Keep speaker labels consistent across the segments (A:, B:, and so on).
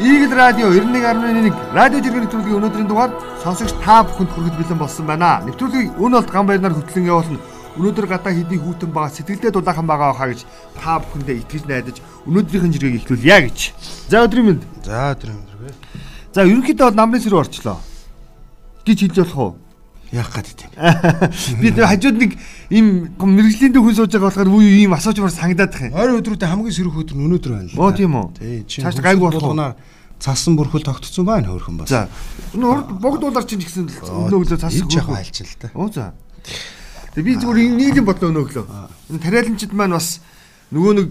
A: Игэл радио 91.1 радио жиргэн нэвтрүүлгийн өнөөдрийн дугаар сонсогч та бүхэнд хүрэхэд бэлэн болсон байна. Нэвтрүүлгийг өн олд ган баяраар хөтлөн явуулна. Өнөөдөр гадаа хэдий хүүтэн байгаа сэтгэлдээ дулаахан байгаа хаа гэж та бүхэндээ итгэж найдаж өнөөдрийнхэн жиргэг эхлүүлье гэж. За өдрийн мэнд.
B: За өдрийн мэнд.
A: За ерөнхийдөө бол намрын сэрүү орчлоо. гэж хэлж болох уу?
B: яах гээд тийм.
A: Би хажууд нэг ийм мэрэгжлийн дэх хүн сууж байгаа болохоор үе ийм асуужмаар санагдаад тах юм.
B: Ойрын өдрүүдэд хамгийн сэрүүх өдөр нь өнөөдөр байна л.
A: Оо тийм үү.
B: Тий. Цааш гайгүй болгоно. Цасан бүрхэл тогтцсон байна хөөрхөн бас.
A: За. Богд дуулаар чинь гэсэн өнөө өглөө цас
B: хийж яваа айлч л та.
A: Оо за. Тэгээ би зүгээр нийлэн бодлоо өнөө өглөө. Энэ тариаланчид маань бас нөгөө нэг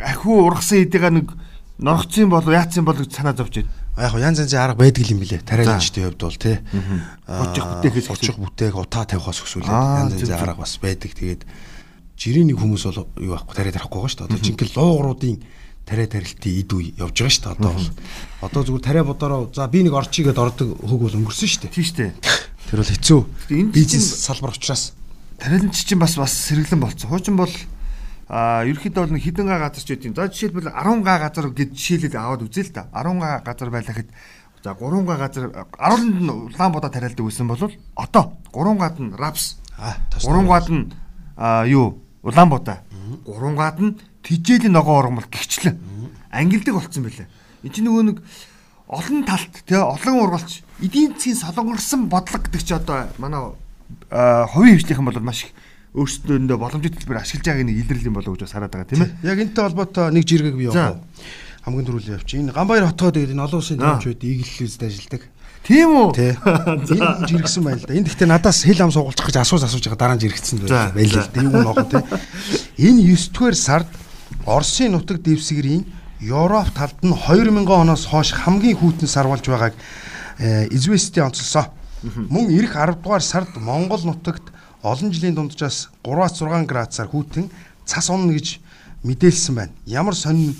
A: ахиу ургасан хэдийга нэг норгцсон болов яатсан болов санаа зовж байна
B: яг янз янзын арга байдаг юм билэ. Тариаланчдын хувьд бол тий.
A: Очих бүтээгээс
B: очих бүтээг утаа тавихаас өсвөл янз янзын арга бас байдаг. Тэгээд жирийн нэг хүмүүс бол юу байхгүй тариа тарахгүй байгаа шүү дээ. Одоо жинхэнэ луугруудын тариа тарилтын эд үе явж байгаа шүү дээ. Одоо бол одоо зүгээр тариа бодороо за би нэг орчигээд ордог хөг бол өнгөрсөн шүү дээ.
A: Тийм шүү дээ.
B: Тэр бол хэцүү. Бизнес салбар учраас
A: тариаланч чинь бас бас сэргэлэн болцсон. Хуучин бол а ерөөхдөө бол хідэн га газар ч үгүй. За жишээлбэл 10 га газар гэд жишээлэл аваад үзээ л да. 10 га газар байлаа хэд за 3 га газар 10-нд нь Улаанбаатар тариалдаг байсан бол одоо 3 гад нь Рапс 3 гад нь юу Улаанбаатар 3 гад нь тижээлийн ногоо ургамал гихчлэн ангилдаг болцсон байлаа. Энд чинь нөгөө нэг олон талт тий олон ургалч эдийн засгийн солонгорсон бодлого гэдэг чи одоо манай хувийн хвшлийнхэн бол маш их өөрсдөөндөө боломжит хэлбэр ашиглаж байгааг нэг илэрлэл юм болов уу гэж хараад байгаа тийм ээ.
B: Яг энэтэй холбоотой нэг жиргэг би явах. Хамгийн түрүүл явчих. Энэ Ганбаяр хотгоо тэгээд энэ олон улсын төвчүүд иглэлээс ажилладаг.
A: Тийм үү?
B: Тий. Энэ жиргсэн байл да. Энэ гэхдээ надаас хэл ам суулчих гэж асууж асууж байгаа дараа нь жиргсэн байл л да. Юу нөх тий. Энэ 9 дугаар сард Оросын нутаг дэвсгэрийн Европ талд нь 2000 оноос хойш хамгийн хүйтэн сар болж байгааг Известийн онцлсоо. Мөн эх 10 дугаар сард Монгол нутагт олон жилийн дунджаас 3-6 градусаар хүйтэн цас унна гэж мэдээлсэн байна. Ямар сонин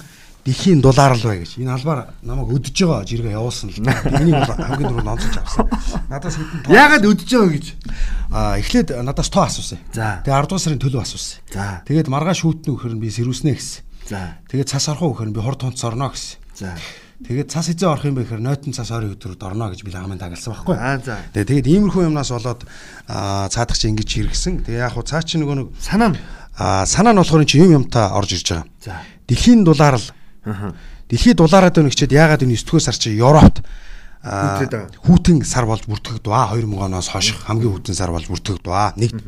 B: дэлхийн дулаар л бай гэж. Энэ албаар намайг өдөж байгаа жиргээ явуулсан л. Энийг бол хамгийн дөрөв нонцолж авсан. Надаас хэдэн
A: тоо. Яагаад өдөж байгаа гэж?
B: Аа эхлээд надаас тоо асуусан.
A: За.
B: Тэгээ 10 дугаар сарын төлөв асуусан.
A: За.
B: Тэгээд маргааш шүүтнэ нь би сэрүүснэ гэсэн.
A: За.
B: Тэгээд цас орхон өгөхөр нь би хурд тунц орно гэсэн.
A: За.
B: Тэгээд цас эзэн орох юм бэ гэхээр нойтон цас орын өдрөд орно гэж би лагамын тагалсан байхгүй.
A: Аа за.
B: Тэгээд иймэрхүү юмнаас болоод цаадах чи ингэж хэрэгсэн. Тэгээ яг хуу цаа чи нөгөө нэг
A: санаа нь
B: аа санаа нь болохоор чи юм юмтаа орж ирж байгаа.
A: За.
B: Дэлхийн дулаар л. Дэлхий дулаараад байна гэчихэд ягаад энэ 9 дугаар сар чи Европт хүүтэн сар болж бүртгэгдваа 2000 оноос хойш хамгийн хүүтэн сар болж бүртгэгдваа нэгт.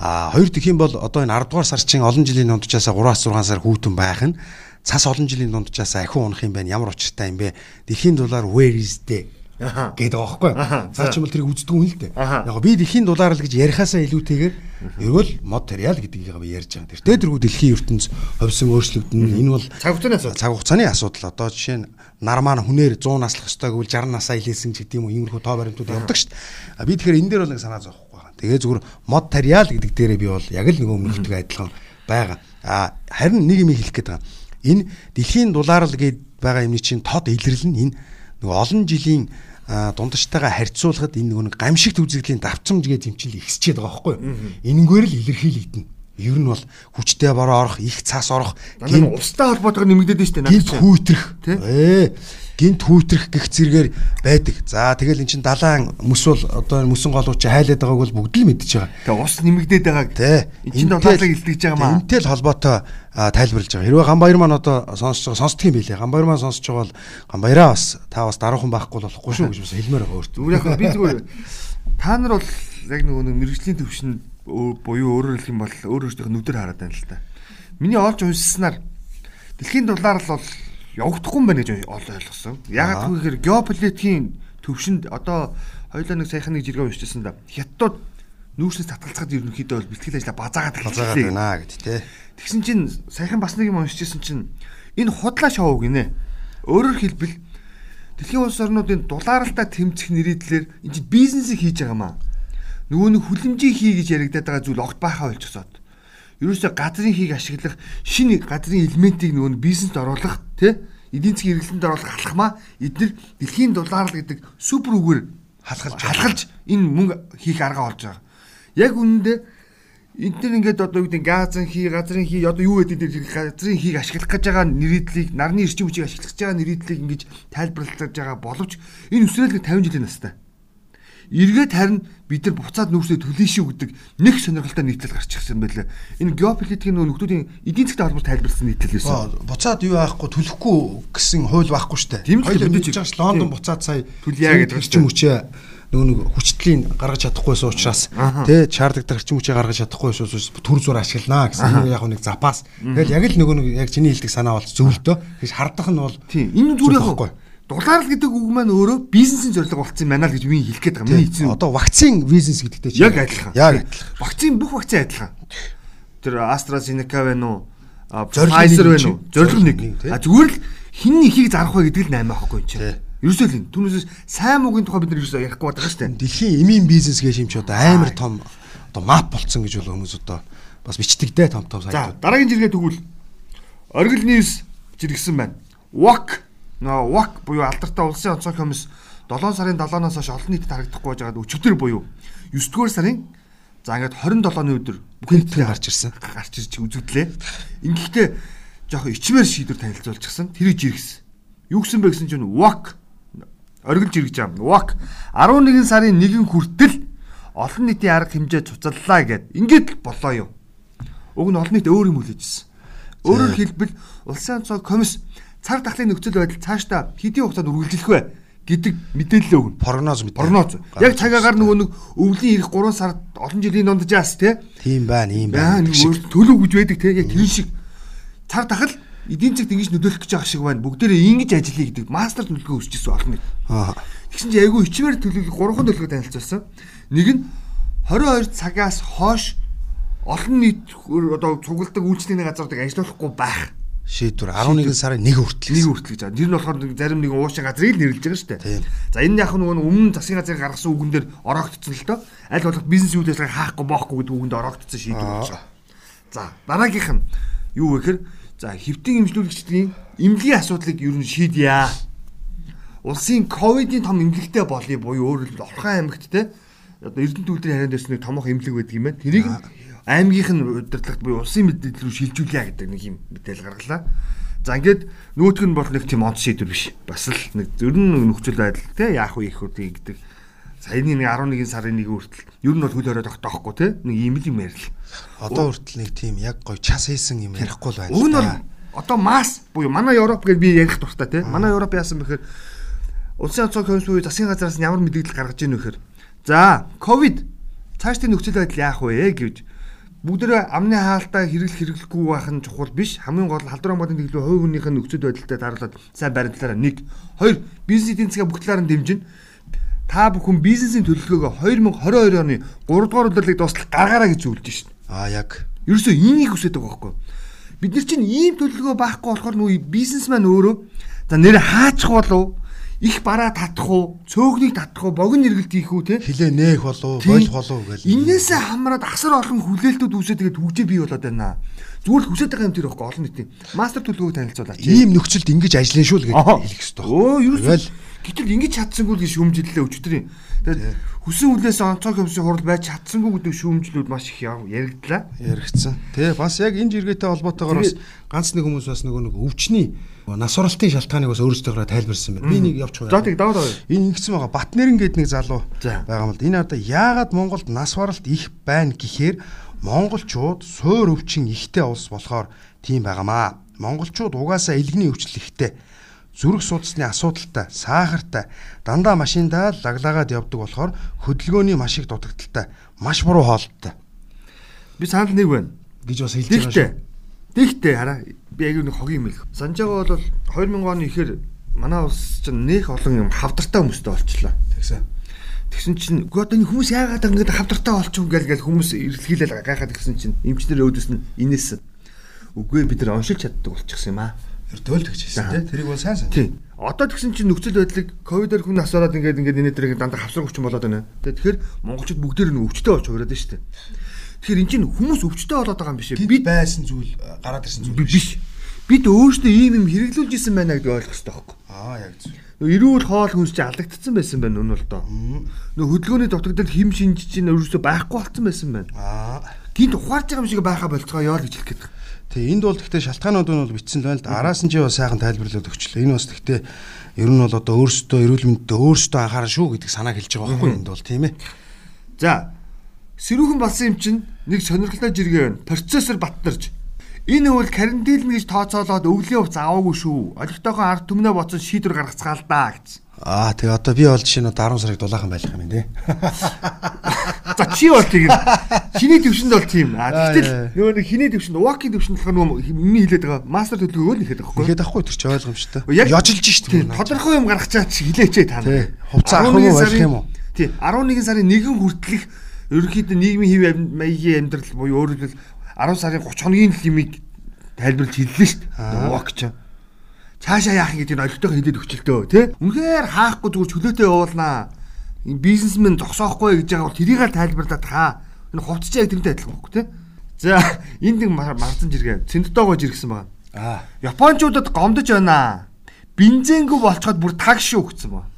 B: А хоёр дэх юм бол одоо энэ 10 дугаар сар чинь олон жилийн дундчаасаа 3-6 сар хүүтэн байх нь. Цас олон жилийн дунджаас ахиу унах юм байна. Ямар учиртай юм бэ? Дэлхийн дулаар where is the гэдэг байгаа байхгүй. Цаа ч юм бол тэрийг үздэг юм л дээ. Яг би дэлхийн дулаар л гэж ярихаасаа илүүтэйгээр ерөөл мод материал гэдгийг би ярьж байгаа. Тэр дээргүй дэлхийн ертөнц ховсон өөрчлөгдөн энэ бол
A: цаг хугацааны асуудал.
B: Цаг хугацааны асуудал. Одоо жишээ нь нар маань хүнээр 100 наслах ёстой гэвэл 60 насаа илээсэн ч гэдэг юм уу иймэрхүү тоо баримтууд явдаг шүү дээ. Би тэгэхээр энэ дээр бол нэг санаа зовхгүй байна. Тэгээ зүгээр мод материал гэдэг дээрээ би бол яг л нөгөө өмнөхдөг адилхан байгаа. А харин нэг юм хэлэх гээд байгаа Энэ дэлхийн дулаарл гээд байгаа юмны чинь тод илэрлэл нь энэ нөгөө олон жилийн дундажтайгаа харьцуулахад энэ нөгөө гамшигт үзэгдлийн давцамж гэдэг юм чинь ихсчээд байгаа байхгүй юу? Энэнгээр л илэрхийлэгдэнэ. Ер нь бол хүчтэй бороо орох, их цаас орох,
A: гин устай холбоотойгоор нэмэгдээд нь дээ.
B: Гинт хүүтрэх. Ээ гинт хүүтрэх гих зэрэгээр байдаг. За тэгэл эн чин далайн мөс бол одоо мөсөн голууд чи хайлаад байгааг бол бүгд л мэдчихэж байгаа.
A: Тэгээ ус нэмэгдээд байгааг.
B: Тэ.
A: Эн чин дулаалыг илтгэж байгаа маа.
B: Энтэй л холбоотой тайлбарлаж байгаа. Хэрвээ Ганбаяр маань одоо сонсож байгаа сонсдго юм билээ. Ганбаяр маань сонсож байгаа бол Ганбаяраа бас та бас даруухан байхгүй болохгүй шүү гэж бас хэлмээр байгаа өөртөө.
A: Зүгээр яг би зүгээр та нар бол яг нөгөө нэг мэрэгжлийн төвшин буюу өөрөөр хэлэх юм бол өөр өөртөө нүдээр хараад байна л та. Миний олж уншсанаар дэлхийн дулаар л бол явагдахгүй юм байна гэж ойлгосон. Яг тэгэхээр геополитикийн төвшөнд одоо хоёулаа нэг саяхан нэг жиргээ уншижсэн да. Хятадууд нүүрснээс татгалзахад ерөнхийдөө бол бэлтгэл ажлаа базаагаад
B: базаагаад байна гэд тэ.
A: Тэгсэн чинь саяхан бас нэг юм уншижсэн чинь энэ худлаа шоу гинэ. Өөрөөр хэлбэл дэлхийн улс орнуудын дулааралтай тэмцэх нэрийдлэр энэ чинь бизнесийг хийж байгаа маа. Нөгөө нэг хүлэмжийг хий гэж яригадаад байгаа зүйл огт байхаа болчихсоод ерөөсөө газрын хийг ашиглах шинэ газрын элементийг нөгөө бизнест оруулах тий эдийн засгийн эргэлтэнд оруулах алхмаа эдгээр дэлхийн дулаар л гэдэг супер үгээр
B: халахалж
A: халахалж энэ мөнгө хийх арга олж байгаа. Яг үнэндээ энэ төр ингээд одоо юу гэдэг газрын хий, газрын хий одоо юу гэдэг тэр газрын хийг ашиглах гэж байгаа нэрийдлийг, нарны эрчим хүчийг ашиглах гэж байгаа нэрийдлийг ингэж тайлбарлаж байгаа боловч энэ өсрөөл 50 жилийн настай. Эргээд харин бид нар буцаад нүүрсээ төлөй шүү гэдэг нэг сонирхолтой нийтлэл гарч ирсэн байлаа. Энэ геополитикийн нөхдөдийн эдийн засгийн холбоотой тайлбарласан нийтлэл байсан.
B: Буцаад юу аахгүй төлөхгүй гэсэн хууль байхгүй шүү дээ.
A: Тийм л
B: байгаа ш Лондон буцаад сая
A: төлөе гэдэг
B: эрчим хүчээ нөгөө нэг хүчтлийн гаргаж чадахгүйсэн учраас тий чаардагдах эрчим хүчээ гаргаж чадахгүйсэн учраас төр зур ашиглана гэсэн яг нэг запас. Тэгэл яг л нөгөө нэг яг чиний хэлдэг санаа бол зөвлөдөө. Тэгэж хардах нь бол
A: энэ зүгээр байхгүй Дулаар л гэдэг үг маань өөрөө бизнесийн зорилго болсон юм байна л гэж би хэлэх гээд байгаа. Миний эзэн
B: одоо вакцин бизнес гэдэгтэй
A: чинь яг адилхан.
B: Яг адилхан.
A: Вакцин бүх вакцин адилхан. Тэр AstraZeneca байна уу? Pfizer байна уу? Зорилго нэг. А зүгээр л хин ихийг зарах вэ гэдэг л наймаа байхгүй юм чинь. Ерөөсөө л энэ түүнээс сайн муугийн тухай бид нар ерөөсөө ярихгүй байгаа шүү дээ.
B: Дэлхийн эмийн бизнес гэж юм чи одоо амар том одоо мап болцсон гэж бол хүмүүс одоо бас бичдэгдээ том том
A: сайтууд. За дараагийн жиргээ тэгвэл Оргил News жиргсэн байна. Нөгөө WAC буюу алдартай улсын онцгой комисс 7 сарын 7-наас хойш олон нийтэд харагдахгүй байгаад өчигдөр буюу 9 дугаар сарын за ингээд 27-ны өдөр
B: бүх нийтэд гарч ирсэн.
A: Гарч ирж үзэгдлээ. Ингэхдээ жоохон ичмээр шийдвэр танилцуулчихсан. Тэрийг жиргсэн. Юу гэсэн бэ гэсэн чинь WAC оргилж иргэж байгаа. WAC 11 сарын 1 хүртэл олон нийтийн арга хэмжээ цуцаллаа гэд ингээд болоо юу. Уг нь олон нийт өөр юм хүлээжсэн. Өөрөөр хэлбэл улсын онцгой комисс цар тахлын нөхцөл байдал цаашдаа хэдийн хугацаанд үргэлжлэх вэ гэдэг мэдээлэл өгнө.
B: Прогноз.
A: Прогноз. Яг цагаагаар нөгөө нэг өвлийн ирэх 3 сард олон жилийн донд жаас тий.
B: Тийм байна, ийм байна.
A: Төлөв гэж байдаг тий. Яг тэр шиг цар тахал эдийн засгт ингэж нөлөөлөх гэж байгаа шиг байна. Бүгдээрээ ингэж ажиллая гэдэг мастер төлөвлөгөө өсчихсөн олон. Аа. Тэгсэн чинь айгүй ичмэр төлөвлөгөө гурван төлөвлөгөө танилцуулсан. Нэг нь 22 цагаас хойш олон нийт одоо цугладаг үйлчлэлийн газруудыг ажиллуулахгүй байх
B: шийдвэр 11 сарын 1 хүртэл
A: нэг хүртэл гэж байгаа. Тэр нь болохоор зарим нэг уушин газрыг нэрлэж байгаа шүү дээ. За энэ яг нөгөө өмнө засгийн газрыг гаргасан үгэн дээр ороогдсон л доо. Аль болох бизнес үйл ажиллагааг хаахгүй боохгүй гэдэг үгэнд ороогдсон шийдвэр болж байгаа. За дараагийнх нь юу вэ гэхээр за хэвтийн имжлүүлэгчдийн эмнэлгийн асуудлыг ер нь шийдъя. Улсын ковидын том эмнэлэгтэй болъё буюу өөрөөр хэлбэл Орхон аймагт те одоо Эрдэнэ төвлөрийн харин дэс нэг томох эмнэлэг байдаг юм байна. Тэрийг аймгийнх нь удирдлагт буюу улсын мэдээлэл рүү шилжүүлье гэдэг нэг юм мэдээлэл гаргалаа. За ингээд нь бол нэг тийм онц шийдвэр биш. Бас л нэг ер нь нөхцөл байдал те яах вэ их үү гэдэг. Саяны нэг 11 сарын 1 хүртэл ер нь бол хөл хорой тогтоохгүй те нэг ийм л юм ярил.
B: Одоо хүртэл нэг тийм яг гой час хийсэн юм ярихгүй л байна.
A: Уг нь бол одоо масс буюу манай Европ гэж би ярих дуртай те. Манай Европ яасан бэхээр улсын онцгой комисс буюу засгийн газраас ямар мэдээлэл гаргаж ийн вэхээр за ковид цаашдын нөхцөл байдал яах вэ гэж бүгдээ амны хаалтаа хэрэглэх хэрэглэхгүй байх нь чухал биш. Хамгийн гол халдвар хамгаалалтын төлөв хувь хүнийх нь нөхцөл байдалтай дараалаад сайн баримтлаараа нэг. Хоёр бизнес эдийн засгаа бүх талаар нь дэмжинэ. Та бүхэн бизнесийн төлөвлөгөөгөө 2022 оны 3 дугаар удирлыг дуустал гаргаараа гэж зөвлөж шин.
B: Аа яг.
A: Ерөөсөө энийг хүсэж байгаа байхгүй. Бид нар чинь ийм төлөвлөгөө байхгүй болохоор нүү бизнесмен өөрөө за нэр хаачих болов их бараа татах уу, цөөхнийг татах уу, богино эргэлт хийх үү те?
B: Хилээ нээх болов, болох болов гэл.
A: Инээсээ хамраад асар олон хүлээлтүүд үүсээ тэгээд хөгжөө бий болоод байна. Зүгээр л хүсэж байгаа юм тэр байхгүй олон нийтийн мастер төлөвлөгөөг танилцуулаач.
B: Ийм нөхцөлд ингэж ажиллана шүү л гэж хэлэх хэрэгтэй.
A: Өө, ерөөсөө гэтэл ингэж чадсангүй л гэж шүүмжиллээ өчтөрийн. Тэгээд хүсэн хүлээс онцгой комиссийн хурал байж чадсангүй гэдэг шүүмжлүүд маш их яригдлаа.
B: Яригдсан. Тэ бас яг энэ жиргээтэй холбоотойгоор бас ганц нэг хүмүүс бас нөгөө нэг өвчний нас уралтын шалтгааныг бас өөрсдөө тайлбарсан байна. Би нэг явж
A: байгаа. За тийм даваа.
B: Энэ ингэсэн байгаа. Батнэрэн гэдэг нэг залуу байгаа юм л. Энэ одоо яагаад Монголд нас баралт их байна гэхээр монголчууд суур өвчин ихтэй улс болохоор тийм байгаамаа. Монголчууд угаасаа элгэний өвчл ихтэй. Зүрх судасны асуудалтай, сахартай, дандаа машиндаа лаглагаад явдаг болохоор хөдөлгөөний маш их дутагдaltaй, маш буруу хоолттой.
A: Би санал нэг байна
B: гэж бас хэлж байгаа шүү.
A: Тэгтээ хараа би яг нэг хогийн юм л. Санаж байгаа бол 2000 оны ихэр манай улс чинь нэх олон юм хавдартай хүмүүстэй болчлоо.
B: Тэгсэн.
A: Тэгсэн чинь үгүй одоо энэ хүмүүс яагаад ингэж хавдартай болчих вэ гэл хүмүүс эргэлхийлэл гайхаад гисэн чинь эмчнэр өөдөөс нь инээсэн. Үгүй бид нар оншилж чаддаг болчихсон юм аа.
B: Ертөөл гэж хэлсэн тий. Тэрийг бол сайн сайн.
A: Тий. Одоо тэгсэн чинь нөхцөл байдлыг ковидор хүн асуураад ингээд ингээд энэ дээр дандаа хавсар хүчин болоод байна. Тэгэхээр монголчууд бүгдээр нь өвчтөй болж хувираад шүү дээ. Тэгэхээр эн чинь хүмүүс өвчтөй болоод байгаа юм биш ээ.
B: Бид байсан зүйл гараад ирсэн зүйл
A: биш. Бид өөрсдөө ийм юм хэрэглүүлж исэн байна гэдэг ойлгох хэрэгтэй байхгүй.
B: Аа яг зөв.
A: Эрүүл хоол хүнс чинь алдагдсан байсан байна өнөө л доо. Нөө хөдөлгөөний дутагдал хим шинж чинь өөрөөсөө байхгүй болсон байсан байна.
B: Аа.
A: гинт ухаарч байгаа юм шиг байха болцгоо ёо л гэж хэлэх гээд.
B: Тэгээ энд бол гэхдээ шалтгаанууд нь бол бичсэн л байна л да. Араас нь чи бас сайхан тайлбарлаад өгчлээ. Энэ бас гэхдээ ер нь бол одоо өөрсдөө эрүүл мэндэд өөрсдөө анхааран шүү гэдэг санааг хэлж байгаа байхгүй энд бол тийм ээ.
A: За сэрүүхэн болсон юм чинь нэг сонирхолтой жиргээ байна. Процессор баттарж Энэ үйл карантин гэж тооцоолоод өвлийн хувц аваагүй шүү. Олигтойгоо ард түмнээ боцсон шийдвэр гаргацгаал даа гэсэн.
B: Аа тэгээ одоо би бол жишээ нь 10 сарыг дулаахан байх юм тий.
A: За чи бол тийм. Хиний төвшөнд бол тийм. А гэтэл нөгөө нэг хиний төвшөнд Уаки төвшөнд болохоор нөгөө миний хэлээд байгаа мастер төлөвлөгөө нь ихэд байхгүй.
B: Ихэд ахгүй тэр чи ойлгомжтой. Яжилж штеп.
A: Тодорхой юм гаргачаад чи хилээчээ та.
B: Хувцас авах юм байх юм уу?
A: Тий. 11 сарын 1 хүртэлх ерөнхийдөө нийгмийн хэв маягийн амьдрал буюу өөрөөр хэлбэл 10 сарын 30 хоногийн лимиг тайлбарлаж хэллээ шүү дээ. Уак ч. Цаашаа яах гэдэг нь олигтойгоо хэлээд өчөлтөө тий. Үнэхээр хаахгүй зүгээр чөлөөтэй явуулнаа. Энэ бизнесмен зогсоохгүй гэж байгаа бол тэрийг л тайлбарлаад хаа. Энэ хувцч яг тэрнтэй адилхан байхгүй тий. За энд нэг марцсан жиргээ. Цэнттойгоо жиргсэн байгаа. Аа. Япончуудад гомдож байна. Бензингүй болцоход бүр таг шүү гэсэн байна.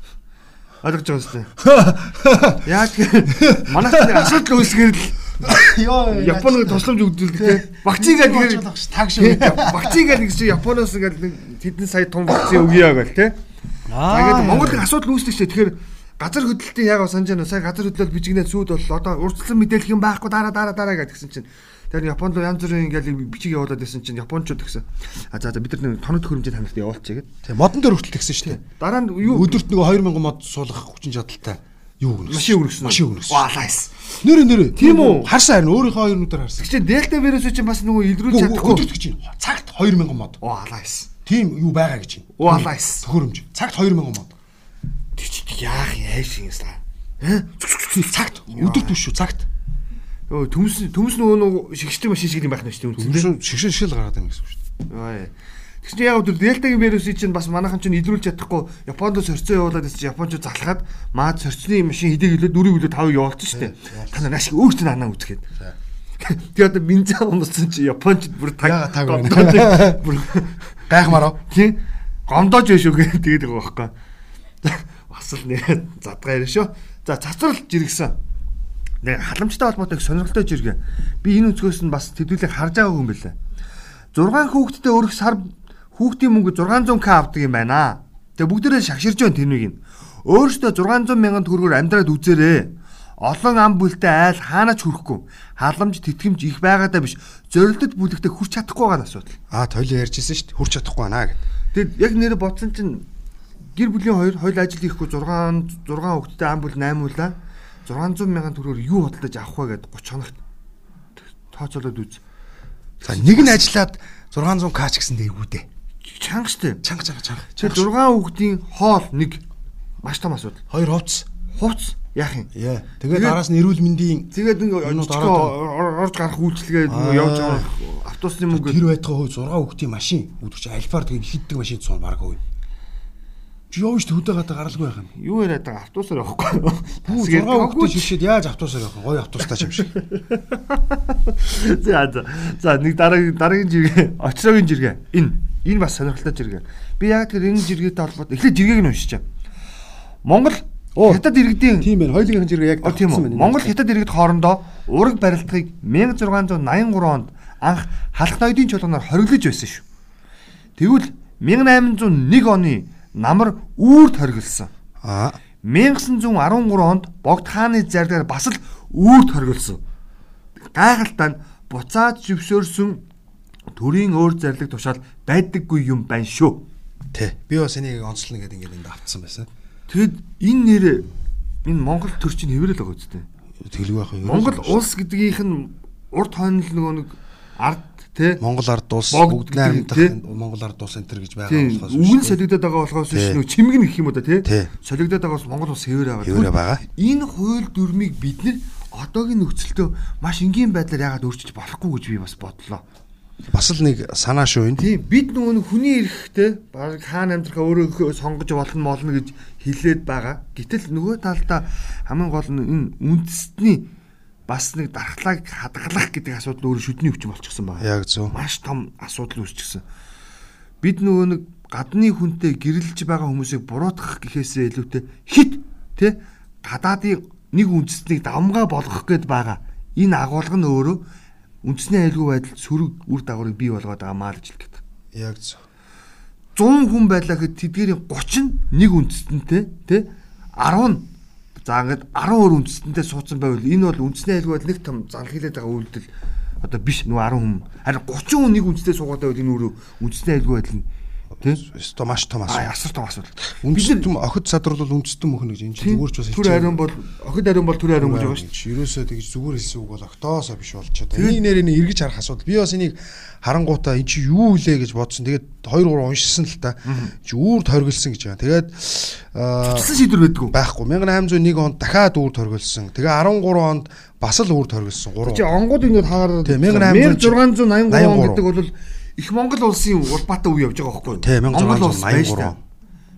A: Ойлгож байгаа юм шүү. Яг манайх асуудал үүсгээр л Йоо Японд тусламж өгдөг те. Вакцин гэдэг
B: таг шүү.
A: Вакцин гэдэг чинь Японоос ингээд тэдэн сая тун вакцин өгье гэл те. Аа. Тэгээд Монголд асуудал үүсдэг чинь тэгэхээр газар хөдлөлтийн яг санаж байна. Сая газар хөдлөлт бичигнээ сүйд бол одоо урдчлан мэдээлэх юм байхгүй дараа дараа дараа гэдгсэн чинь Тэр Японд янз бүрийн ингээл бичиг явуулаад байсан чинь Япончууд гэсэн. А за за бид нар тоног хөрөмжөд хамт явуулчих гээд.
B: Тэгээ модон дээр хүртэл тэгсэн шүү дээ.
A: Дараа нь юу
B: өдөрт нөгөө 2000 мод суулгах хүчин чадалтай юу өгнөс.
A: Машин өгнөс.
B: Машин өгнөс.
A: Ваа лайс.
B: Нэр нэр. Тийм үү? Харсан харин өөрийнхөө хоёрнуудаар харсан.
A: Тэгчээ дельта вирус чинь бас нөгөө илрүүлж чадахгүй.
B: Өдөрт гэж. Цагт 2000 мод.
A: Ваа лайс.
B: Тийм юу байгаа гэж байна.
A: Ваа лайс.
B: Төхөөрөмж. Цагт 2000 мод.
A: Тэг чи яах яаш юм саа.
B: Цагт өдөрт биш шүү цагт.
A: Өө төмс төмс нөгөө шигштэй машин шиг юм байх нь шүү
B: дээ. Шигшин шил гараад юм гэсэн үг шүү дээ.
A: Тэгсэн чинь яг өдөр дельтагийн вирусыг чинь бас манайхан чинь идрүүлж чадахгүй Японд сорцоо явуулаад чинь Японч залхаад маад сорцны машин хэдийг хилээд дөрөв хилээд тавыг явуулсан шүү дээ. Та нар ашиг өөрч нь анаа үзгээд. Тэгээ одоо бензин унсан чи Японч бүр
B: таг байна. Бүр гайхмаараа.
A: Тийм. Гомдоож биш үү гэдэг тэгээд байгаа байхгүй. Бас л нэр задгаа ярина шүү. За цацрал жиргсэн. Нэг халамжтай холбоотой сонирхолтой жиргээ. Би энэ өнцгөөс нь бас төдийлэг харж байгаагүй юм байна. 6 хүүхэдтэй өрөх сар хүүхдийн мөнгө 600к авдаг юм байна. Тэгээ бүгдээрээ шагширж байна тэрнийг нь. Өөрөөсөө 600 мянган төгрөгөөр амьдраад үзээрэй. Олон ам бүлтэй айл хаанаач хүрэхгүй. Халамж тэтгэмж их байгаадаа биш. Зорилтод бүлэгтээ хүрч чадахгүй байгаа асуудал.
B: Аа тойлоо ярьжсэн шүү дээ. Хүрч чадахгүй байна гэд.
A: Тэгэд яг нэр бодсон чинь гэр бүлийн хоёр хоёул ажил хийхгүй 6 6 хүүхэдтэй ам бүл 8 үлээ 600 мянган төгрөгөөр юу хөдөлж авах вэ гэд 30 хоногт тооцоолоод үз.
B: За нэг нь ажиллаад 600 к ч гэсэн дэргүү дээ
A: чанга штэ.
B: Чанга чанга чанга.
A: Чи 6 хүүхдийн хоол нэг маш том асуудал.
B: Хоёр хувцс.
A: Хувцс яах юм?
B: Яа. Тэгээд араас нь эрүүл мэндийн
A: тэгээд нэг орж гарах үйлчлэгээ явж байгаа автобусны мөнгө
B: тэр байтгаа хөө 6 хүүхдийн машин өдөрч альфаар тэгээд хиддэг машин цуун баг хөө. Явж төдөө гадаа гаралгүй байх юм.
A: Юу яриад байгаа автобусаар явахгүй.
B: Бүү 6 хүүхдийн шишээд яаж автобусаар явах вэ? Гой автобустай ч юм шиг.
A: За за. За нэг дараагийн дараагийн жиргээ, очрогийн жиргээ. Энэ Энэ бас сонирхолтой жиргээ. Би яг тэр энэ жиргээтэй холбоотой эхлээд жиргээг нь уншиж чам. Монгол Хятад иргэдийн
B: тийм байна. Хоёулынх жиргээ яг
A: тавьсан байна. Монгол Хятад иргэд хоорондоо ураг барилдахыг 1683 онд анх халах ноёдын чуулганаар хориглож байсан шүү. Тэгвэл 1801 оны намар үүрд хориглосон. Аа 1913 онд Богд хааны зарлаар бас л үүрд хориглосон. Гайхалтай нь буцаад живсөөрсөн төрийн өөр зарлиг тушаал байдаггүй юм байна шүү.
B: Тэ. Би бас энийг онцлно гэдэг ингээд энд автсан байсан.
A: Тэгэд энэ нэр энэ Монгол төр чинь хэврэл байгаа үстэй.
B: Тэглэг байх юм.
A: Монгол улс гэдгийнх нь урд хойнол нөгөө нэг ард тий
B: Монгол ард улс бүгд найрамдах Монгол ард улс энэ төр гэж байгаа
A: болохоос үгэн солигдоод байгаа болохоос биш нөгөө чимэг гэх юм уу та тий солигдоод байгаа бас Монгол улс хэвээр байгаа.
B: Хэвээр байгаа.
A: Энэ хууль дүрмийг бид нэр одоогийн нөхцөлтөө маш энгийн байдлаар яагаад өөрчилж болохгүй гэж би бас бодлоо.
B: Бас л нэг санаа шүү энэ.
A: Тийм бид нөгөө хүний эрэхтэй баг хаана амьдрахаа өөрөө сонгож болно молно гэж хэлээд байгаа. Гэтэл нөгөө талдаа хамгийн гол нь энэ үндэстний бас нэг дархлааг хадгалах гэдэг асуудал өөрөө шүдний өвчин болчихсон байна.
B: Яг зөв.
A: Маш том асуудал үүсчихсэн. Бид нөгөө нэг гадны хүнтэй гэрэлж байгаа хүмүүсийг буруутгах гэхээсээ илүүтэй хит тэ гадаадын нэг үндэстнийг давмгаа болгох гээд байгаа. Энэ агуулга нь өөрөө үндэсний аюулгүй байдал сөрөг үр дагаврыг бий болгоод байгаа маа гэж хэлдэг.
B: Яг зөв.
A: 100 хүн байлаа гэхэд тэдгээрийн 30 нэг үндэстэнтэй тий 10 за ингээд 12 үндэстэнтэй суудсан байвал энэ бол үндэсний аюулгүй байдал нэг том занхилаад байгаа үйлдэл. Одоо биш нөгөө 10 хүн. Харин 30 хүн нэг үндэстэй суугаад байвал энэ өөрөө үндэсний аюулгүй байдал нь
B: тий өсто маш том асуудал.
A: асар том асуудал.
B: Үндэстэн охид садрал бол үндэстэн мөхнө гэж энэ чинь зүгээр ч бас
A: Түр хариун бол охид хариун бол түр хариун гэж байгаа шүү дээ.
B: Ерөөсөө тэгж зүгээр хэлсэн үг бол октоосоо биш болчиход. Энийг нэрээ нэг эргэж харах асуудал. Би бас энийг харангуутаа эн чи юу илээ гэж бодсон. Тэгээд 2 3 уншсан л та. Чи үрд хоригдсан гэж байгаа. Тэгээд
A: Туссан шийдвэр байдгүй.
B: байхгүй 1801 онд дахиад үрд хоригдсан. Тэгээ 13 онд бас л үрд хоригдсан. 3.
A: Чи онгууд ингээд
B: Тийм, 1883
A: 1683 он гэдэг бол их Монгол улсын улбаатай үе явж байгаа байхгүй юу?
B: Тийм,
A: Монгол улс
B: 1683.
A: байж та.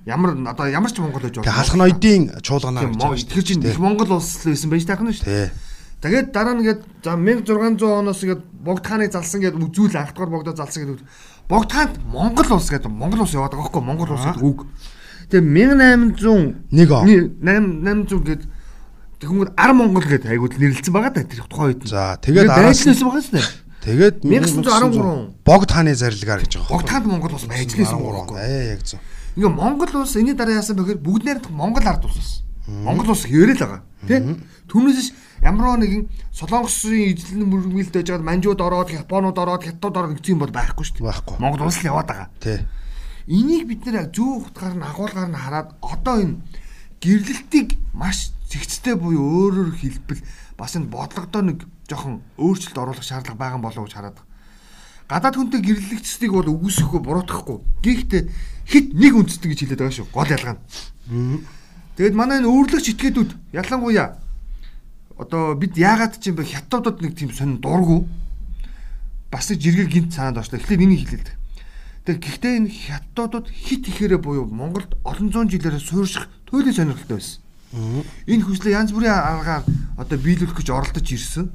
A: Ямар одоо ямар ч Монгол байж
B: Тэгээ халах ноёдын чуулганаа
A: Тийм, Мон- итгэж чинь их Монгол улс л байсан байж таах нь шүү дээ. Тэгээд дараа нь ингээд за 1600 оноос ингээд богд хааны залсан гэдэг үзүүл анх дахь богдоо залсан гэдэг богд хаанд Монгол улс гэдэг Монгол улс яваад байгаа байхгүй юу? Монгол улс гэдэг үг. Тэгээ 1800
B: Нэг он.
A: 800 гээд тэгвэл ар Монгол гэдэг айгууд нэрлэлсэн байгаа да тэр тухайн үед.
B: За тэгээд араас нь
A: байжлээсэн байгаа шүү дээ.
B: Тэгээд
A: 1913
B: богд хааны зарилгаар гэж байгаа.
A: Богд хаанд Монгол улс байгаа байхгүй юу?
B: Ээ яг зөв.
A: Ингээ Монгол улс энэний дараа яасан бэхээр бүгд найрах Монгол ард улс байсан. Монгол улс хэвээрэл байгаа. Тэ? Түүнээс ямар нэгэн Солонгосын эзлэн мөргөлд байж байгаа манжууд ороод, Японууд ороод, Хятад ороод гэсэн юм бол байхгүй шүү дээ.
B: Байхгүй.
A: Монгол улс л яваад байгаа.
B: Тий.
A: Энийг бид нэр зүүн утгаар нь агуулгаар нь хараад одоо энэ гэрлэлтийг маш зэгцтэй буюу өөрөөр хэлбэл бас энэ бодлогодоо нэг жоохон өөрчлөлт оруулах шаардлага байгаа болов уу гэж хараад байгаа. Гадаад хүнтэй гэрлэлтцдийг бол үгүйсэхгүй буруутгахгүй. Гэхдээ хит нэг үндэстэн гэж хэлээд байгаа шүү. Гол ялгаа нь. Тэгэд манай энэ өөрлөгч этгээдүүд ялангуяа одоо бид яагаад ч юм бэ хятадууд нэг тийм сонин дургу бас нэг жиргэл гинт санаанд орчлоо. Тэгэхээр энийг хэлээд. Тэгээ гэхдээ энэ хятадууд хит ихээрээ буюу Монголд олон зуун жилээр суурьших туйлын сонирхолтой байсан. Энэ хүслээ янз бүрийн аргаар одоо биелүүлэх гэж оролдож ирсэн.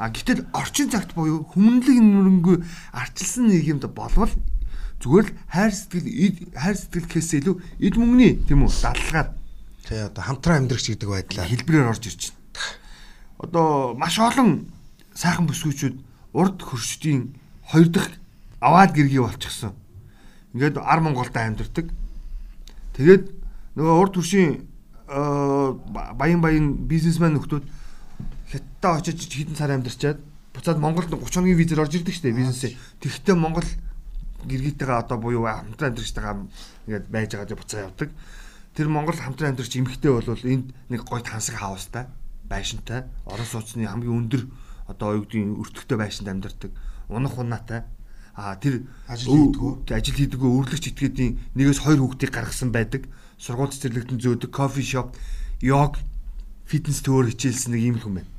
A: А гэтэл орчин цагт буюу хүмүүнлэг нүрэнгүй арчилсан нийгэмд болвол зүгээр л хайр сэтгэл хайр сэтгэл гэхээс илүү эд мөнгөний тийм үү дадлгаар
B: Тий одоо хамтран амьдрах гэдэг байдлаа.
A: хэлбэрээр орж ирж байна. Одоо маш олон сайхан бүсгүүчүүд урд хөршдийн хоёр дахь аваад гэргий болчихсон. Ингээд ар Монголда амьдардаг. Тэгээд нөгөө урд хөршийн э, баян баян бизнесмен нөхдүүд хятадаа очиж хэдэн сар амьдарчаад буцаад Монголд 30 хоногийн визээр орж ирдэг шүү дээ бизнесээ. Тэгэхдээ Монгол гэргийтэйгээ одоо буюу хамтран амьдарчтайгаа ингээд байж байгаа дээр буцаа явдаг. Тэр Монгол хамтран амьдарч эмхтэй бол энд нэг гой тансаг хаустай байшинтай орон сууцны хамгийн өндөр одоо оюутны өртөгтэй байшинд амьдардаг. Унах унаатай. А тэр
B: Ажил хийдгүү.
A: Тэг, ажил хийдгүү өрлөгч этгээдийн нэгээс хоёр хүүхдийг гаргасан байдаг. Сургууль цэцэрлэгтэн зөөдөг кофе шоп, йог, фитнес төөр хичээлсэн нэг юм хүн байна.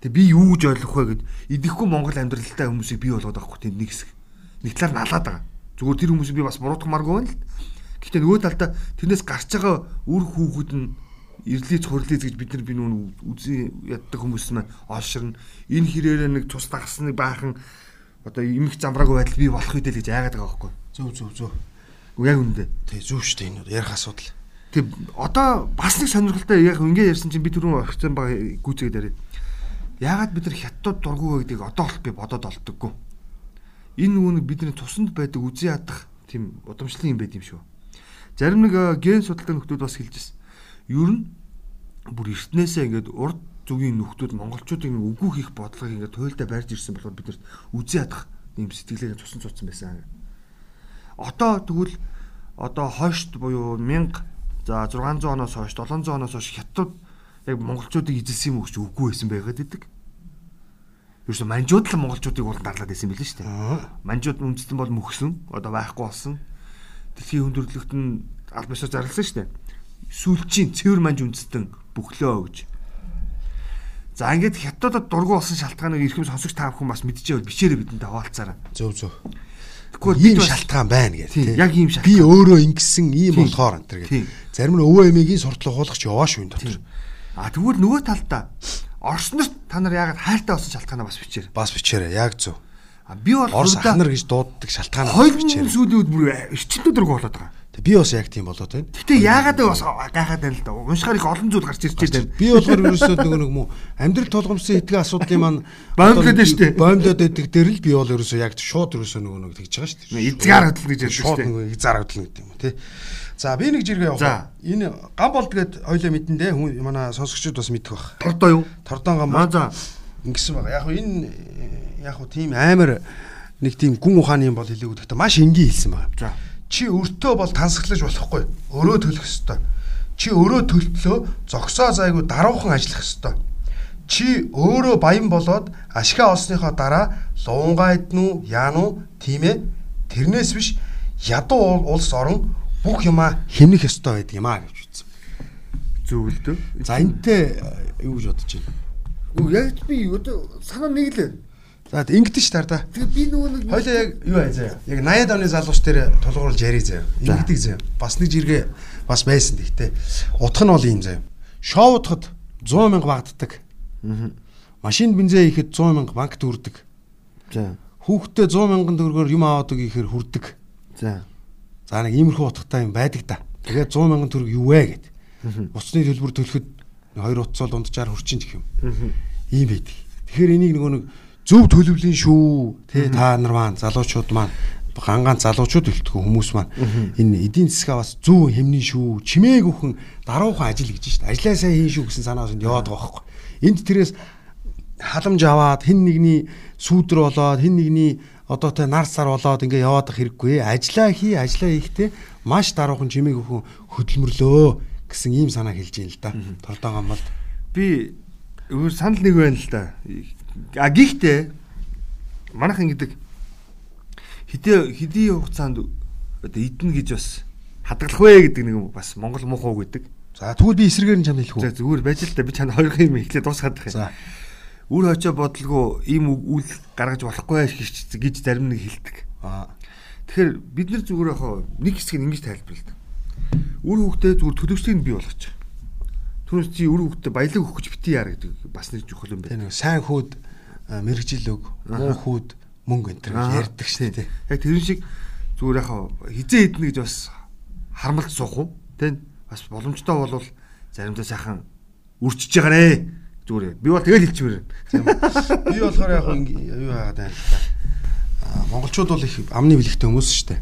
A: Тэг би юу гэж ойлгох вэ гэд идэхгүй Монгол амьдралтай хүмүүсийг бий болгоод байгаа хгүй тэнд нэг хэсэг. Нэг талаар налаад байгаа. Зүгээр тэр хүмүүсийг би бас буруутгамааргүй байна л. Гэхдээ нөгөө талдаа тэрнээс гарч байгаа үр хүүхэд нь ирлиц хурлиц гэж бид нар би нүүн үзий яддаг хүмүүс маань олширна. Энэ хэрээрээ нэг тус дагсан нэг баахан одоо имэх замбраагүй байдал бий болох үедээ л гэж яагаад байгаа байхгүй.
B: Зөв зөв зөв.
A: Яг үндэ.
B: Тий зөв шүү дээ энэ ярих асуудал.
A: Тэг одоо бас нэг сонирхолтой яг ингээ ярьсан чинь би түрүүн орчихсан байгаа гүйцэгээд яриад. Яагаад бид нар хятад дургу вэ гэдгийг одоо бол би бодоод олддоггүй. Энэ үүнийг бидний тусанд байдаг үзий ядах тийм удамшлын юм байд юм шүү. Зарим нэг э, ген судалтай нөхдүүд бас хэлжсэн. Ер нь бүр эртнээсээ ингээд урд зүгийн нөхдүүд монголчуудыг үгүй хийх бодлогыг ингээд туйлдаа барьж ирсэн болохоор бид нарт үзий ядах юм сэтгэлээр тусан цуцсан байсан. Одоо тэгвэл одоо хойшд буюу 1000 за 600 оноос хойш 700 оноос хойш хятад яг монголчуудыг эзэлсэн юм уу гэж үгүй байсан байгаад идэг. Ерөөсө манжууд л монголчуудыг уул дарлаад байсан билээ шүү дээ. Манжууд үндэстэн бол мөхсөн одоо байхгүй болсон. Дэлхийн хүндрэлт нь аль бишаар зарласан шүү дээ. Сүүлчийн цэвэр манж үндэстэн бөглөө гэж. За ингээд хятадд дургу болсон шалтгааныг эрхэм сонсогч та бүхэн бас мэдчихэвэл бичээрэй бидэнд хаваалцаарай.
B: Зөв зөв.
A: Тэгвэл
B: ийм шалтгаан байна гэх
A: Тийм,
B: тий.
A: яг ийм шалтгаан.
B: Би өөрөө ингэсэн ийм болохоор энэ гэх. Зарим нь өвөө эмээгийн суртлага хуулгач яваа шүү энэ дотор.
A: А тэгвэл нөгөө талдаа Орснорт та нар яагаад хайртай болсон шалтгаанаа бас бичээр.
B: Бас бичээрэй яг зөв.
A: А би бол
B: Орос ахнар гэж дууддаг шалтгаан
A: хоёр
B: бичээрэй.
A: сүүлийн үед бүр эрчимтэй дург болоод байгаа.
B: Би бас яг тийм болоод байна.
A: Гэтэ яагаад бас гайхаад байна л да. Уншихаар их олон зүйл гарч ирж байна.
B: Би болохоор ерөөсөө нөгөө нэг муу амьдрал тулгамдсан итгэн асуудлын маань
A: боомдод байна шүү дээ.
B: Боомдод байдаг дээр л би бол ерөөсөө яг шууд ерөөсөө нөгөө нэг тэгж байгаа шүү
A: дээ. Изгаар хөдөл гэж ярьж
B: шүү дээ. Шууд нөгөө изгаар хөдөл гэдэг юм тий. За би нэг жиргээ явах. Энэ гам бол тэгээд хоёлаа мэдэн дээ. Хүн манай сонсогчдод бас мэдэх бах.
A: Тордоо юу?
B: Тордон гам. Аа за. Ингэсэн байгаа. Яг хөө энэ яг хөө тийм амар нэг тийм гүн ухааны юм бол хэлээгүй гэхдээ маш энгийн хэлсэн байна.
A: За.
B: Чи өртөө бол тансаглаж болохгүй. Өрөө төлөх ёстой. Чи өрөө төлтлөө зогсоо зайгүй даруухан ажиллах ёстой. Чи өөрөө баян болоод ашигаа олсныхоо дараа луунгаа иднүү, яануу, тийм ээ. Тэрнээс биш ядуу улс орон бүх юмаа хэмнэх ёстой байдаг юм аа гэж үзсэн.
A: Зөв л дөө.
B: За энтэй э, юу гэж бодож байна?
A: Үгүй яг би одоо санаа нэг л
B: За ингэдэж ш таар да.
A: Тэгээ би нөгөө нэг
B: хоёлаа яг юу аа заяа. Яг 80-аад оны залуус дээр тулгуурлаж яри заяа. Ингэдэг заяа. Бас нэг жиргээ бас байсан гэхдээ утга нь бол ийм заяа. Шоу утгад 100 мянга багддаг. Аа. Машинд бензин ихэд 100 мянга банкт үрдэг.
A: За.
B: Хүүхдээ 100 мянган төгрөгөөр юм аваад ихээр хүрдэг.
A: За.
B: За нэг иймэрхүү утгатай юм байдаг да. Тэгээд 100 мянган төгрөг юу вэ гэд. Уцны төлбөр төлөхөд хоёр утсаа дунджаар хурчин гэх юм. Ийм байдаг. Тэгэхээр энийг нөгөө нэг зөв төлөвлөн шүү. Тэ та нар маань залуучууд маань гангаан залуучууд өлтгөө хүмүүс маань энэ эдийн засгаа бас зөв хэмнэн шүү. Чимээг өхөн даруухан ажил гэж шүү дээ. Ажлаа сайн хийн шүү гэсэн санаас нь яваад байгаа байхгүй. Энд тэрээс халамж аваад хин нэгний сүүдэр болоод хин нэгний одоо тэ нар сар болоод ингээ яваадах хэрэггүй. Ажлаа хий, ажлаа хийхдээ маш даруухан чимээг өхөн хөдөлмөрлөө гэсэн ийм санаа хэлж ийн л да. Тордон гамбалд.
A: Би өөр санал нэг байна л да. А гихтээ манайхан гэдэг хідээ хэдийн хугацаанд одоо идэнэ гэж бас хадгалах вэ гэдэг нэг бас Монгол муухай гэдэг.
B: За тэгвэл би эсрэгээр нь чамд хэлэх үү?
A: За зүгээр байж л да би чанд хоёр юм эхлээд дуусгаад байх юм.
B: За.
A: Үр очоо бодлого ийм үйл гаргаж болохгүй гэж зарим нэг хэлдэг. Тэгэхээр бид нар зүгээр яг нэг хэсгийг ингэж тайлбарладаг. Үр хөвгтөө зүгээр төлөвчлийг нь бий болгочих. Түүнээс чи үр хөвгтөө баялаг өгөх гэж битгий яар гэдэг бас нэг чухал юм байна.
B: Сайн хүүд мэрэгжил өг, муу хүүд мөнгө энэ гэж ярьдаг шүү дээ.
A: Яг тэр шиг зүгээр яхаа хизээ идэнэ гэж бас харамлж суух уу? Тэ бас боломжтой болвол заримдаа сайхан үрчиж байгаарэ. Зүгээр. Би бол тэгэл хэлчихвэр.
B: Би болохоор яг юу хаагаад байна л та. Монголчууд бол их амны бэлэгтэй хүмүүс шүү дээ.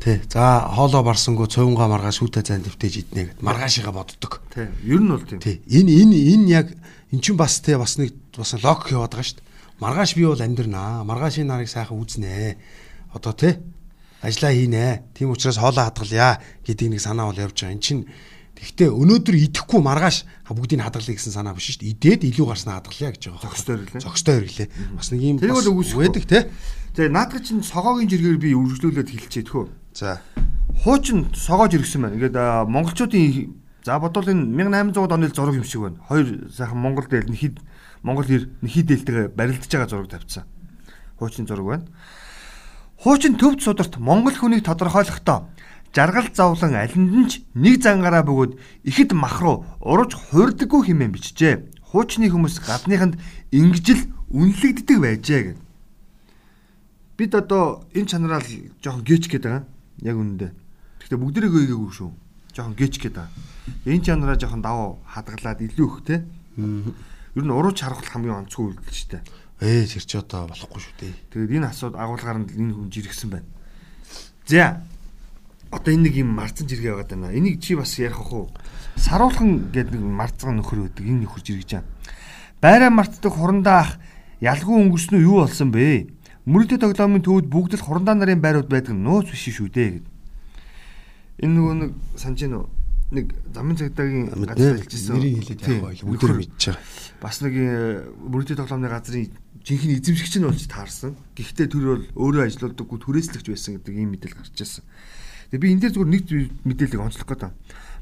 B: Тий. За хоолоо барсангүй цовнгаа маргааш шүүтэй зайн дэвтэж иднэ гэд маргаашига боддог.
A: Тий. Ер нь бол тийм.
B: Тий. Энэ энэ энэ яг эн чинь бас тий бас нэг бас лог яваад байгаа шүү дээ. Маргааш би бол амьдрнаа. Маргаашийн нарыг сайхан үзнэ. Одоо тий ажиллаа хийнэ. Тийм учраас хоолоо хадгалъя гэдэг нэг санаа бол явж байгаа. Эн чинь Гэхдээ өнөөдөр идэхгүй маргааш бүгдийг хадгалъя гэсэн санаа биш шүү дээ. Идээд илүү гарснаа хадгалъя гэж байгаа.
A: Зөкстой ирлээ.
B: Зөкстой ирлээ. Бас нэг юм
A: бас
B: байдаг те.
A: Тэгээ наадах чинь согоогийн жиргээр би үргэлжлүүлээд хэлчихээ тхөө.
B: За.
A: Хуучин согоож иргсэн байна. Ингээд монголчуудын за бодвол энэ 1800 оны зураг юм шиг байна. Хоёр сайхан Монгол дээл нэхид Монгол хэр нэхид дээлтэйгээ барилдаж байгаа зураг тавьсан. Хуучин зураг байна. Хуучин төвд сударт монгол хүнийг тодорхойлохдоо жаргал зовлон алинд нь ч нэг зангаараа бөгөөд ихэд мах руу ураж хуурдаггүй хэмээн бичжээ. Хуучны хүмүүс гадныханд ингэжл үнэлэгддэг байжээ гэв бид одоо энэ чанараа л жоохон гээч гээд байгаа. Яг үнэндээ. Гэхдээ бүгдэрийг гээгээгүй шүү. Жоохон гээч гээд байгаа. Энэ чанараа жоохон даваа хадгалаад илүү их те. Ер нь урууч харах хамгийн онцгой үйлдэл шүү дээ.
B: Ээ тэр чи одоо болохгүй шүү дээ.
A: Тэгээд энэ асууд агуулгаар нь энэ хүн жиргсэн байна. За. Одоо энэ нэг юм марцсан жиргээ байгаа даа. Энийг чи бас ярих уу? Саруулхан гэдэг нэг марцсан нөхөр өгдөг. Энэ нөхөр жиргэж байгаа. Байраа мартдаг хурандаа ах ялгүй өнгөрснөө юу болсон бэ? Мөрөдө тоглоомын төвд бүгд л хурандаа нарын байрууд байдаг нууц биш шүү дээ гэд. Энэ нөгөө нэг санаж гэнэ нэг замын цагдаагийн газар хэлжсэн.
B: Нэрийг хэлээд яг байл бүгд мэдж байгаа.
A: Бас нэг мөрөдө тоглоомны газрын жинхэнэ эзэмшигч нь болж таарсан. Гэхдээ тэр бол өөрөө ажиллаудаггүй түрээслэгч байсан гэдэг ийм мэдээлэл гарч ирсэн. Тэгээ би энэ дээр зүгээр нэг мэдээллийг онцлох гэдэг.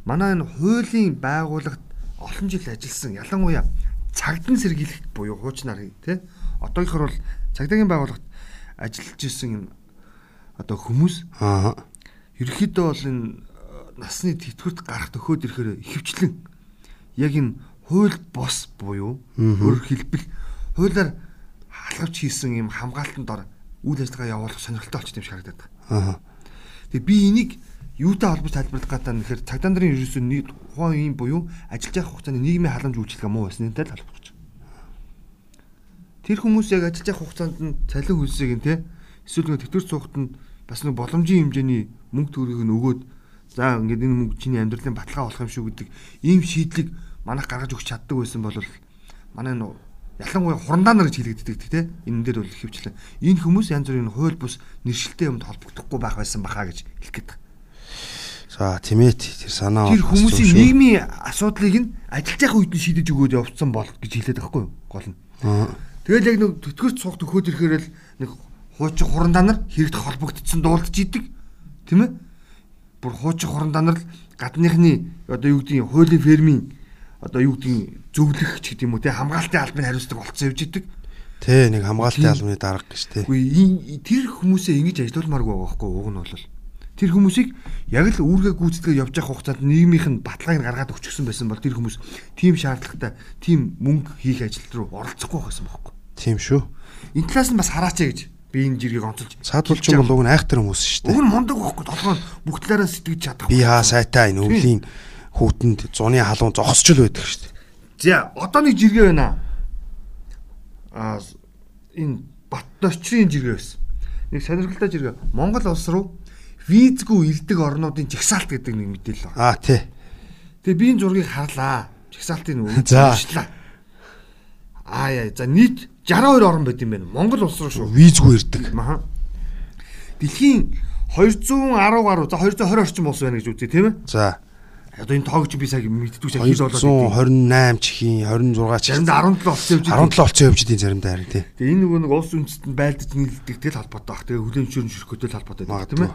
A: Манай энэ хуулийн байгууллагт олон жил ажилласан ялангуяа цагдан сэргийлэх буюу хуучнаар тий. Одоогийнхор бол цагдаагийн байгууллагт ажиллаж исэн одоо хүмүүс
B: аа
A: ерөөхдөө бол энэ э, насны тэтгэврт гарах төхөөд ирэхээр ихэвчлэн яг энэ хууль бос буюу өөр хэлбэл хуулиар халахвч хийсэн юм хамгаалтанд ор үйл ажиллагаа явуулах сонирхолтой болчих юм шиг харагдаад байна.
B: Аа.
A: Тэгээ би энийг юутай холбож тайлбарлах гэдэг нь тэгэхээр цагдаа нарын ерөөсөө нэг тухайн үеийн буюу ажиллаж явах хугацааны нийгмийн халамж үйлчлэг муу тайлбарлаж байна. Тэр хүмүүс яг ажиллаж явах хугацаанд нь цалин хөлсийг нь те эсвэл нэг тэтгэр цугт нь бас нэг боломжийн хэмжээний мөнгө төгрөгийг нь өгөөд за ингээд энэ мөнгө чиний амьдралын баталгаа болох юм шүү гэдэг ийм шийдлийг манайх гаргаж өгч чаддаг байсан бол манай ялангуяа хурандаанаар гэж хэлэгддэг те энэ дээр бол хөвчлээ энэ хүмүүс янз бүрийн хууль бус нэршилтэй юмд холбогдохгүй байх байсан бахаа гэж хэлэх гээд.
B: За тимэт тэр санаа
A: тэр хүмүүсийн нийгмийн асуудлыг нь ажиллаж явах үед нь шийдэж өгөөд явцсан бол гэж хэлээд байхгүй юу гол нь. Тэгэл яг нэг төтгөрч цугт өгөхөд ирэхээр л нэг хуучин хурандаанаар хэрэгт холбогдсон дуулдж идэг тийм ээ. Бүр хуучин хурандаанаар л гадныхны одоо юу гэдгийг хуулийн фермийн одоо юу гэдгийг зөвлөх ч гэдэг юм уу те хамгаалтын албаны хариуцлага болцсон явж идэг.
B: Тэ нэг хамгаалтын албаны дарга гэж те.
A: Үгүй тэр хүмүүсээ ингэж ажилуулмааргүй байгаа байхгүй уг нь бол тэр хүмүүсийг яг л үүргээ гүйцэтгэж явж явах хугацаанд нийгмийнх нь баталгааг гаргаад өгчихсөн байсан бол тэр хүмүүс тийм шаардлагатай тийм мөнгө хийх ажил руу оролцохгүй байсан байхгүй.
B: Тийм шүү.
A: Энэ талаас нь бас хараач гэж би энэ жиргийг онцолж
B: саадулчин бол уг нь айхтар хүмүүс шүү дээ.
A: Уг нь мундаг байхгүй толгой бүх талаараа сэтгэж чадах.
B: Би хаа сайтай энэ өвлийн хүүтэнд зуны халуун зогсч л байдаг шүү дээ.
A: За одоо нэг жиргээ байна. Аа энэ Батточрын жиргээ байсан. Нэг сонирхолтой жиргээ. Монгол улс руу визгүй ирдэг орнуудын жагсаалт гэдэг нэг мэдээлэл
B: байна. Аа тий.
A: Тэгээ би энэ зургийг харлаа. Жагсаалтын үйл ажиллагаа. Аа яа. За нийт 62 орн байт юм байна. Монгол улс руу шүү.
B: Визгүй ирдэг.
A: Аа. Дэлхийн 210 гаруй за 220 орчим улс байна гэж үзье тийм ээ.
B: За
A: одоо энэ тоог чи би сая мэддэггүй сая
B: хэл болоод 128 чихийн 26 чих
A: заримдаа 17 болсон явж
B: 17 болсон явж идэв заримдаа харин тий.
A: Тэгээ энэ нөгөө нэг улс үндэстэн байлдаж нийлдэгтэй л холбоотой баг. Тэгээ хүлэмжшүүрэн ширхгүйтэй л холбоотой байх тийм ээ.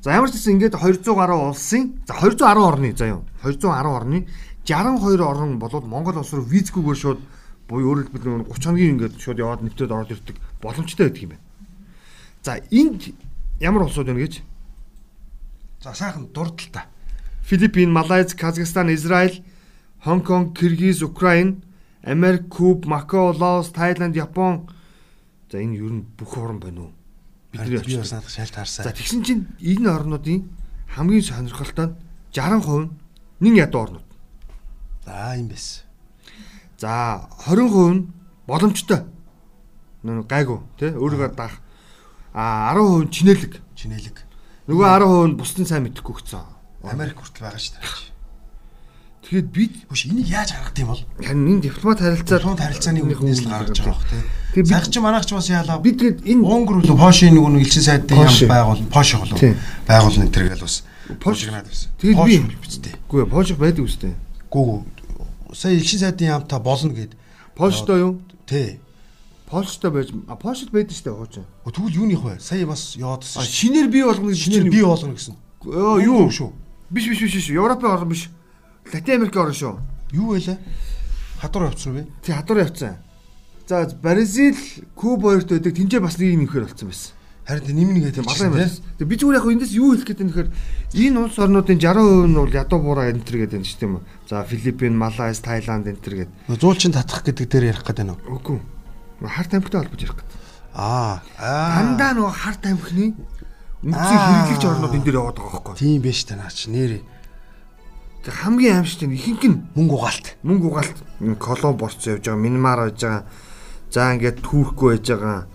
A: За ямар ч гэсэн ингээд 200 гаруй улсын за 210 орны за юу 210 орны 62 орн болоод Монгол улс руу визгүйгээр шууд буюу өөрөөр хэлбэл 30 хоногийн ингээд шууд яваад нэвтрээд ороод ирдэг боломжтой байдаг юм байна. За энд ямар улсууд байна гэж?
B: За сайхан дурдл та.
A: Филиппин, Малайз, Казахстан, Израиль, Хонконг, Киргиз, Украин, Америк, Куб, Макао, Лаос, Тайланд, Япон. За энэ ер нь бүх орн байна уу?
B: Бидний очиж санах шалт харсаа.
A: За тэгсэн чинь энэ орнуудын хамгийн сонирхолтой нь 60% нэн ядуу орнууд.
B: За юм байсан.
A: За 20% нь боломжтой. Нүг гайгүй тий өөрийгөө даах. А 10% чинэлэг.
B: Чинэлэг.
A: Нөгөө 10% нь бусдын сайн мэдэхгүй гцсэн.
B: Америк хүртэл байгаа шүү дээ.
A: Тэгэхэд бид
B: биш энийг яаж гаргах юм бол?
A: Харин энэ дипломат харилцаа
B: дипломат харилцааны үднээс л гаргаж байгаа бох тийм.
A: Тэгээд
B: бид ч манайх ч бас яалаа.
A: Бид тэгээд энэ
B: Унгар болоо Пошийн нэг нэг элчин сайдын яам байгуул Пош болоо. Байгуул энэ төргээл бас
A: Пош гнаад байсан. Тэгээд би
B: бичтэй.
A: Үгүй Пош байдаг үстэй.
B: Гүү сая элчин сайдын яамтай болно гэд.
A: Польштой юу?
B: Тий.
A: Польштой байж Польшд байдаг штэ хуучин.
B: Тэгвэл юуных вэ? Сая бас яваадсан.
A: Шинээр бий болгоно
B: шинээр бий болгоно гэсэн.
A: Оо юу шүү. Биш биш биш биш. Европын орн биш. Латин Америк орн шүү.
B: Юу вэ? Хадуур явцсан бэ?
A: Тий, хадуур явцсан. За, Бразил, Куб хоёрт байдаг. Тинжээ бас нэг юм ихээр болсон байсан.
B: Харин нэм нэг гэдэг
A: малгай байсан. Тэг би зүгээр яг эндээс юу хэлэх гээд нэхэр энэ улс орнуудын 60% нь бол ядуу буураа энэ төр гэдэг юм шүү дээ. За, Филиппин, Малайз, Тайланд энэ төр гэдэг.
B: Зуулчин татах гэдэг дээр ярих гэдэг нь
A: үү? Үгүй. Харт амхтай холбож ярих гэдэг.
B: Аа.
A: Дандаа нөгөө харт амхны Үнцэн хэрэглэгч орнууд энэ дээр яваад байгаа байхгүй.
B: Тийм биш та наач нэрээ.
A: Тэг хамгийн аимшигт нь ихэнх нь
B: мөнгө угаалт.
A: Мөнгө угаалт. Колон борц явж байгаа, минимар байж байгаа. За ингээд түүхгүй байж байгаа.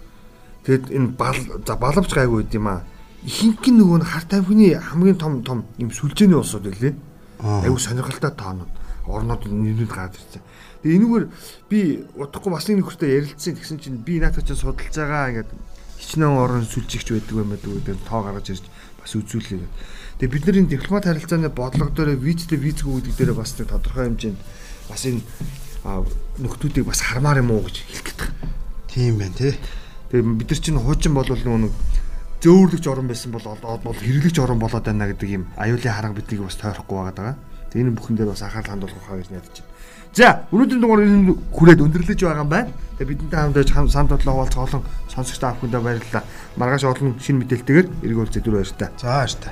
A: Тэгэд энэ бал за балавч гайгүй байд юм аа. Ихэнх нь нөгөө харт амхны хамгийн том том юм сүлжээний улсууд байлээ. Айгу сонирхолтой тоонууд орнууд нэрнүүд гараад ирсэн. Тэгээ энүүгээр би удахгүй бас нэг нөхөртэй ярилцсан. Тэгсэн чинь би наатаа чинь судалж байгаа ингээд хичнээн орон сүлжигч байдаг юм байдаг гэдэг тоо гаргаж ирж бас үзүүлээ. Тэгээ бид нар энэ дипломат харилцааны бодлого дээр визтэй визгүй гэдэг дээр бас нэг тодорхой хэмжээнд бас энэ нөхдүүдийг бас хармаар юм уу гэж хэлэх гээд байна.
B: Тийм байна тий.
A: Тэгээ бид нар чинь хуучин бол нөгөө зөөвөрлөгч орон байсан бол бол хэрэглэгч орон болоод байна гэдэг юм аюулын харга биднийг бас тойрохгүй байгаа. Тэгээ энэ бүхэн дээр бас анхаарал хандуулах хаа гэж найдаж байна. За өнөөдрийн дугаар энэ хүрээд өндөрлөж байгаа юм байна. Тэгээ бидэнтэй хамт санд бодлоо хуваалцах олон сонсогч та бүхэндээ баярлалаа. Маргааш олон шинэ мэдээлэлтэйгээр эргүүлцээ дүр баяр та.
B: За баяр та.